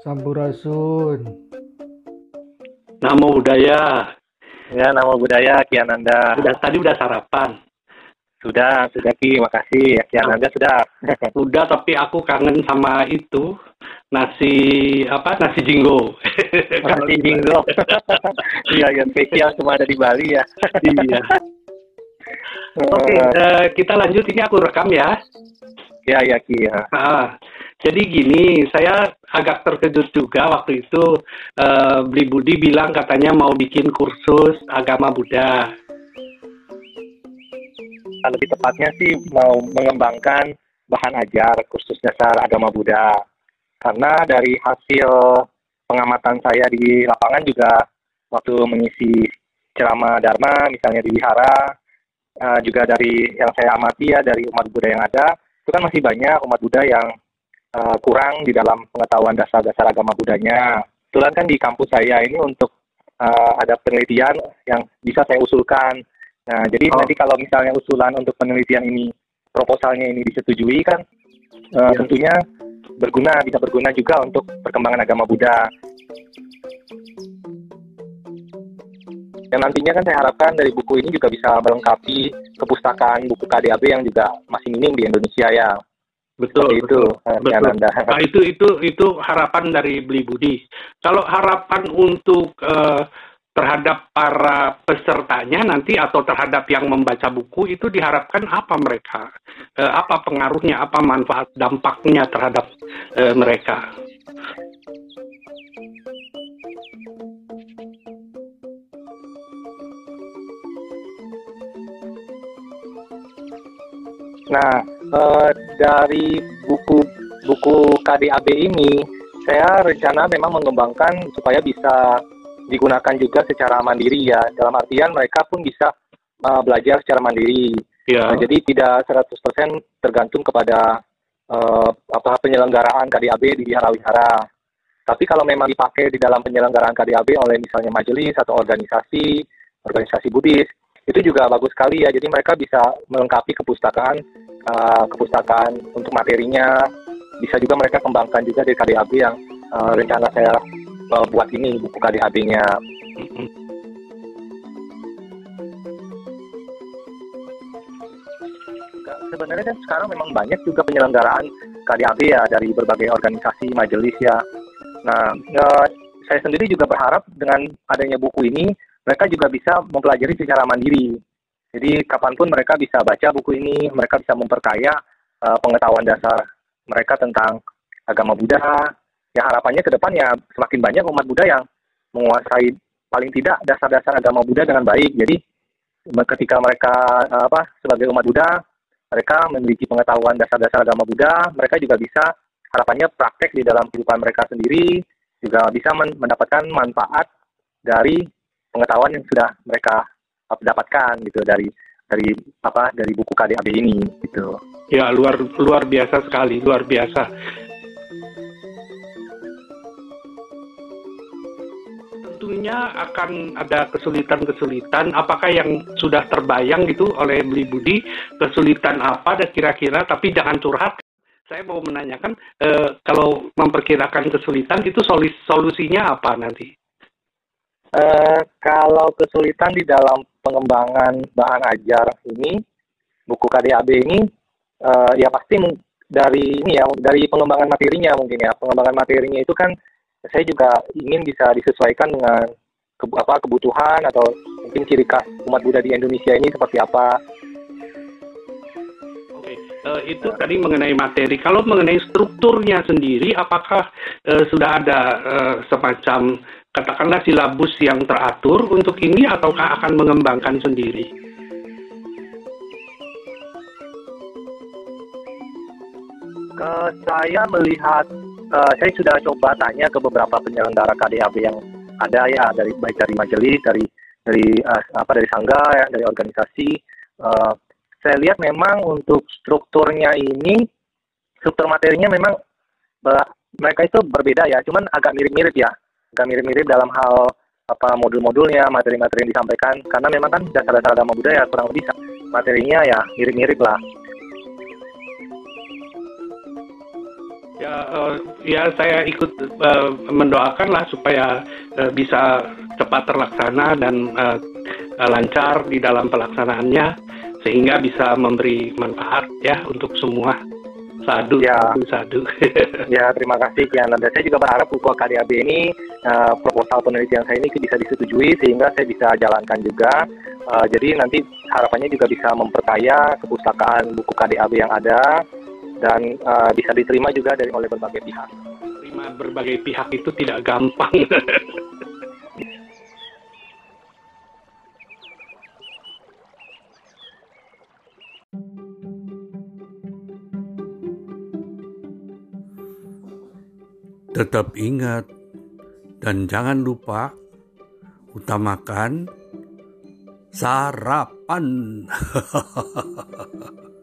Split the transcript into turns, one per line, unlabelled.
Sampurasun.
Namo budaya.
Ya, nama budaya Kiananda.
Udah tadi udah sarapan.
Sudah, sudah Ki, makasih. Kiananda sudah.
Udah tapi aku kangen sama itu nasi apa nasi jinggo.
Nasi jinggo. Iya, yang spesial cuma ada di Bali ya.
iya. Oke, eh, kita lanjut ini aku rekam ya.
Ya, ya Ki. Ya.
Ah, jadi gini, saya agak terkejut juga waktu itu Beli Budi bilang katanya mau bikin kursus agama Buddha.
Lebih tepatnya sih mau mengembangkan bahan ajar kursus dasar agama Buddha. Karena dari hasil pengamatan saya di lapangan juga waktu mengisi ceramah Dharma, misalnya di Wihara, eh, juga dari yang saya amati ya dari umat Buddha yang ada, itu kan masih banyak umat Buddha yang eh, kurang di dalam pengetahuan dasar-dasar agama Buddhanya. Kebetulan kan di kampus saya ini untuk eh, ada penelitian yang bisa saya usulkan. Nah, jadi
Oh.
nanti kalau misalnya usulan untuk penelitian ini proposalnya ini disetujui kan, eh,
Iya.
tentunya berguna bisa berguna juga untuk perkembangan agama Buddha. Dan nantinya kan saya harapkan dari buku ini juga bisa melengkapi kepustakaan buku KDAB yang juga masih minim di Indonesia ya.
Betul,
Seperti itu, eh,
betul.
Kiananda.
Nah, itu itu itu harapan dari Beli Budi. Kalau harapan untuk eh, terhadap para pesertanya nanti atau terhadap yang membaca buku itu diharapkan apa mereka? Eh, apa pengaruhnya? Apa manfaat dampaknya terhadap eh, mereka?
Nah, eh, dari buku buku KDAB ini, saya rencana memang mengembangkan supaya bisa digunakan juga secara mandiri ya. Dalam artian mereka pun bisa eh, belajar secara mandiri.
Ya,
Nah, jadi tidak 100% tergantung kepada eh, apa penyelenggaraan KDAB di wihara-wihara. Tapi kalau memang dipakai di dalam penyelenggaraan KDAB oleh misalnya majelis atau organisasi, organisasi Buddhis, itu juga bagus sekali ya. Jadi mereka bisa melengkapi kepustakaan eh, kepustakaan untuk materinya. Bisa juga mereka kembangkan juga di KDAB yang eh, rencana saya eh, buat ini buku KDAB-nya. sebenarnya kan sekarang memang banyak juga penyelenggaraan KDAB ya dari berbagai organisasi majelis ya. Nah, eh, saya sendiri juga berharap dengan adanya buku ini mereka juga bisa mempelajari secara mandiri. Jadi kapan pun mereka bisa baca buku ini, mereka bisa memperkaya eh, pengetahuan dasar mereka tentang agama Buddha. Ya harapannya ke depan ya semakin banyak umat Buddha yang menguasai paling tidak dasar-dasar agama Buddha dengan baik. Jadi ketika mereka eh, apa sebagai umat Buddha mereka memiliki pengetahuan dasar-dasar agama Buddha, mereka juga bisa harapannya praktek di dalam kehidupan mereka sendiri, juga bisa men- mendapatkan manfaat dari pengetahuan yang sudah mereka uh, dapatkan gitu dari dari apa dari buku KDAB ini gitu.
ya luar luar biasa sekali, luar biasa. Tentunya akan ada kesulitan-kesulitan. Apakah yang sudah terbayang gitu oleh Beli Budi kesulitan apa dan kira-kira? Tapi jangan curhat. Saya mau menanyakan eh, kalau memperkirakan kesulitan itu solusinya apa nanti?
Eh, kalau kesulitan di dalam pengembangan bahan ajar ini, buku KDAB ini, eh, ya pasti dari ini ya, dari pengembangan materinya mungkin ya. Pengembangan materinya itu kan saya juga ingin bisa disesuaikan dengan ke- apa kebutuhan atau mungkin ciri khas umat Buddha di Indonesia ini seperti apa.
Oke, eh, itu tadi mengenai materi. Kalau mengenai strukturnya sendiri, apakah eh, sudah ada eh, semacam katakanlah silabus yang teratur untuk ini, ataukah akan mengembangkan sendiri?
Eh, saya melihat, eh, saya sudah coba tanya ke beberapa penyelenggara KDAB yang ada ya dari baik dari majelis, dari dari eh, apa dari sangga, ya, dari organisasi. Eh, saya lihat memang untuk strukturnya ini, struktur materinya memang eh, mereka itu berbeda ya, cuman agak mirip-mirip ya, agak mirip-mirip dalam hal apa modul-modulnya, materi-materi yang disampaikan, karena memang kan dasar-dasar agama budaya kurang lebih materinya ya mirip-mirip lah.
Ya, uh, ya saya ikut uh, mendoakanlah supaya uh, bisa cepat terlaksana dan uh, lancar di dalam pelaksanaannya sehingga bisa memberi manfaat ya untuk semua. Sadu,
ya.
sadu, sadu.
ya, terima kasih Kian. Dan saya juga berharap buku KDAB ini uh, proposal penelitian saya ini bisa disetujui sehingga saya bisa jalankan juga. Uh, jadi nanti harapannya juga bisa memperkaya kepustakaan buku KDAB yang ada dan uh, bisa diterima juga dari oleh berbagai pihak.
Terima berbagai pihak itu tidak gampang.
Tetap ingat dan jangan lupa utamakan sarapan.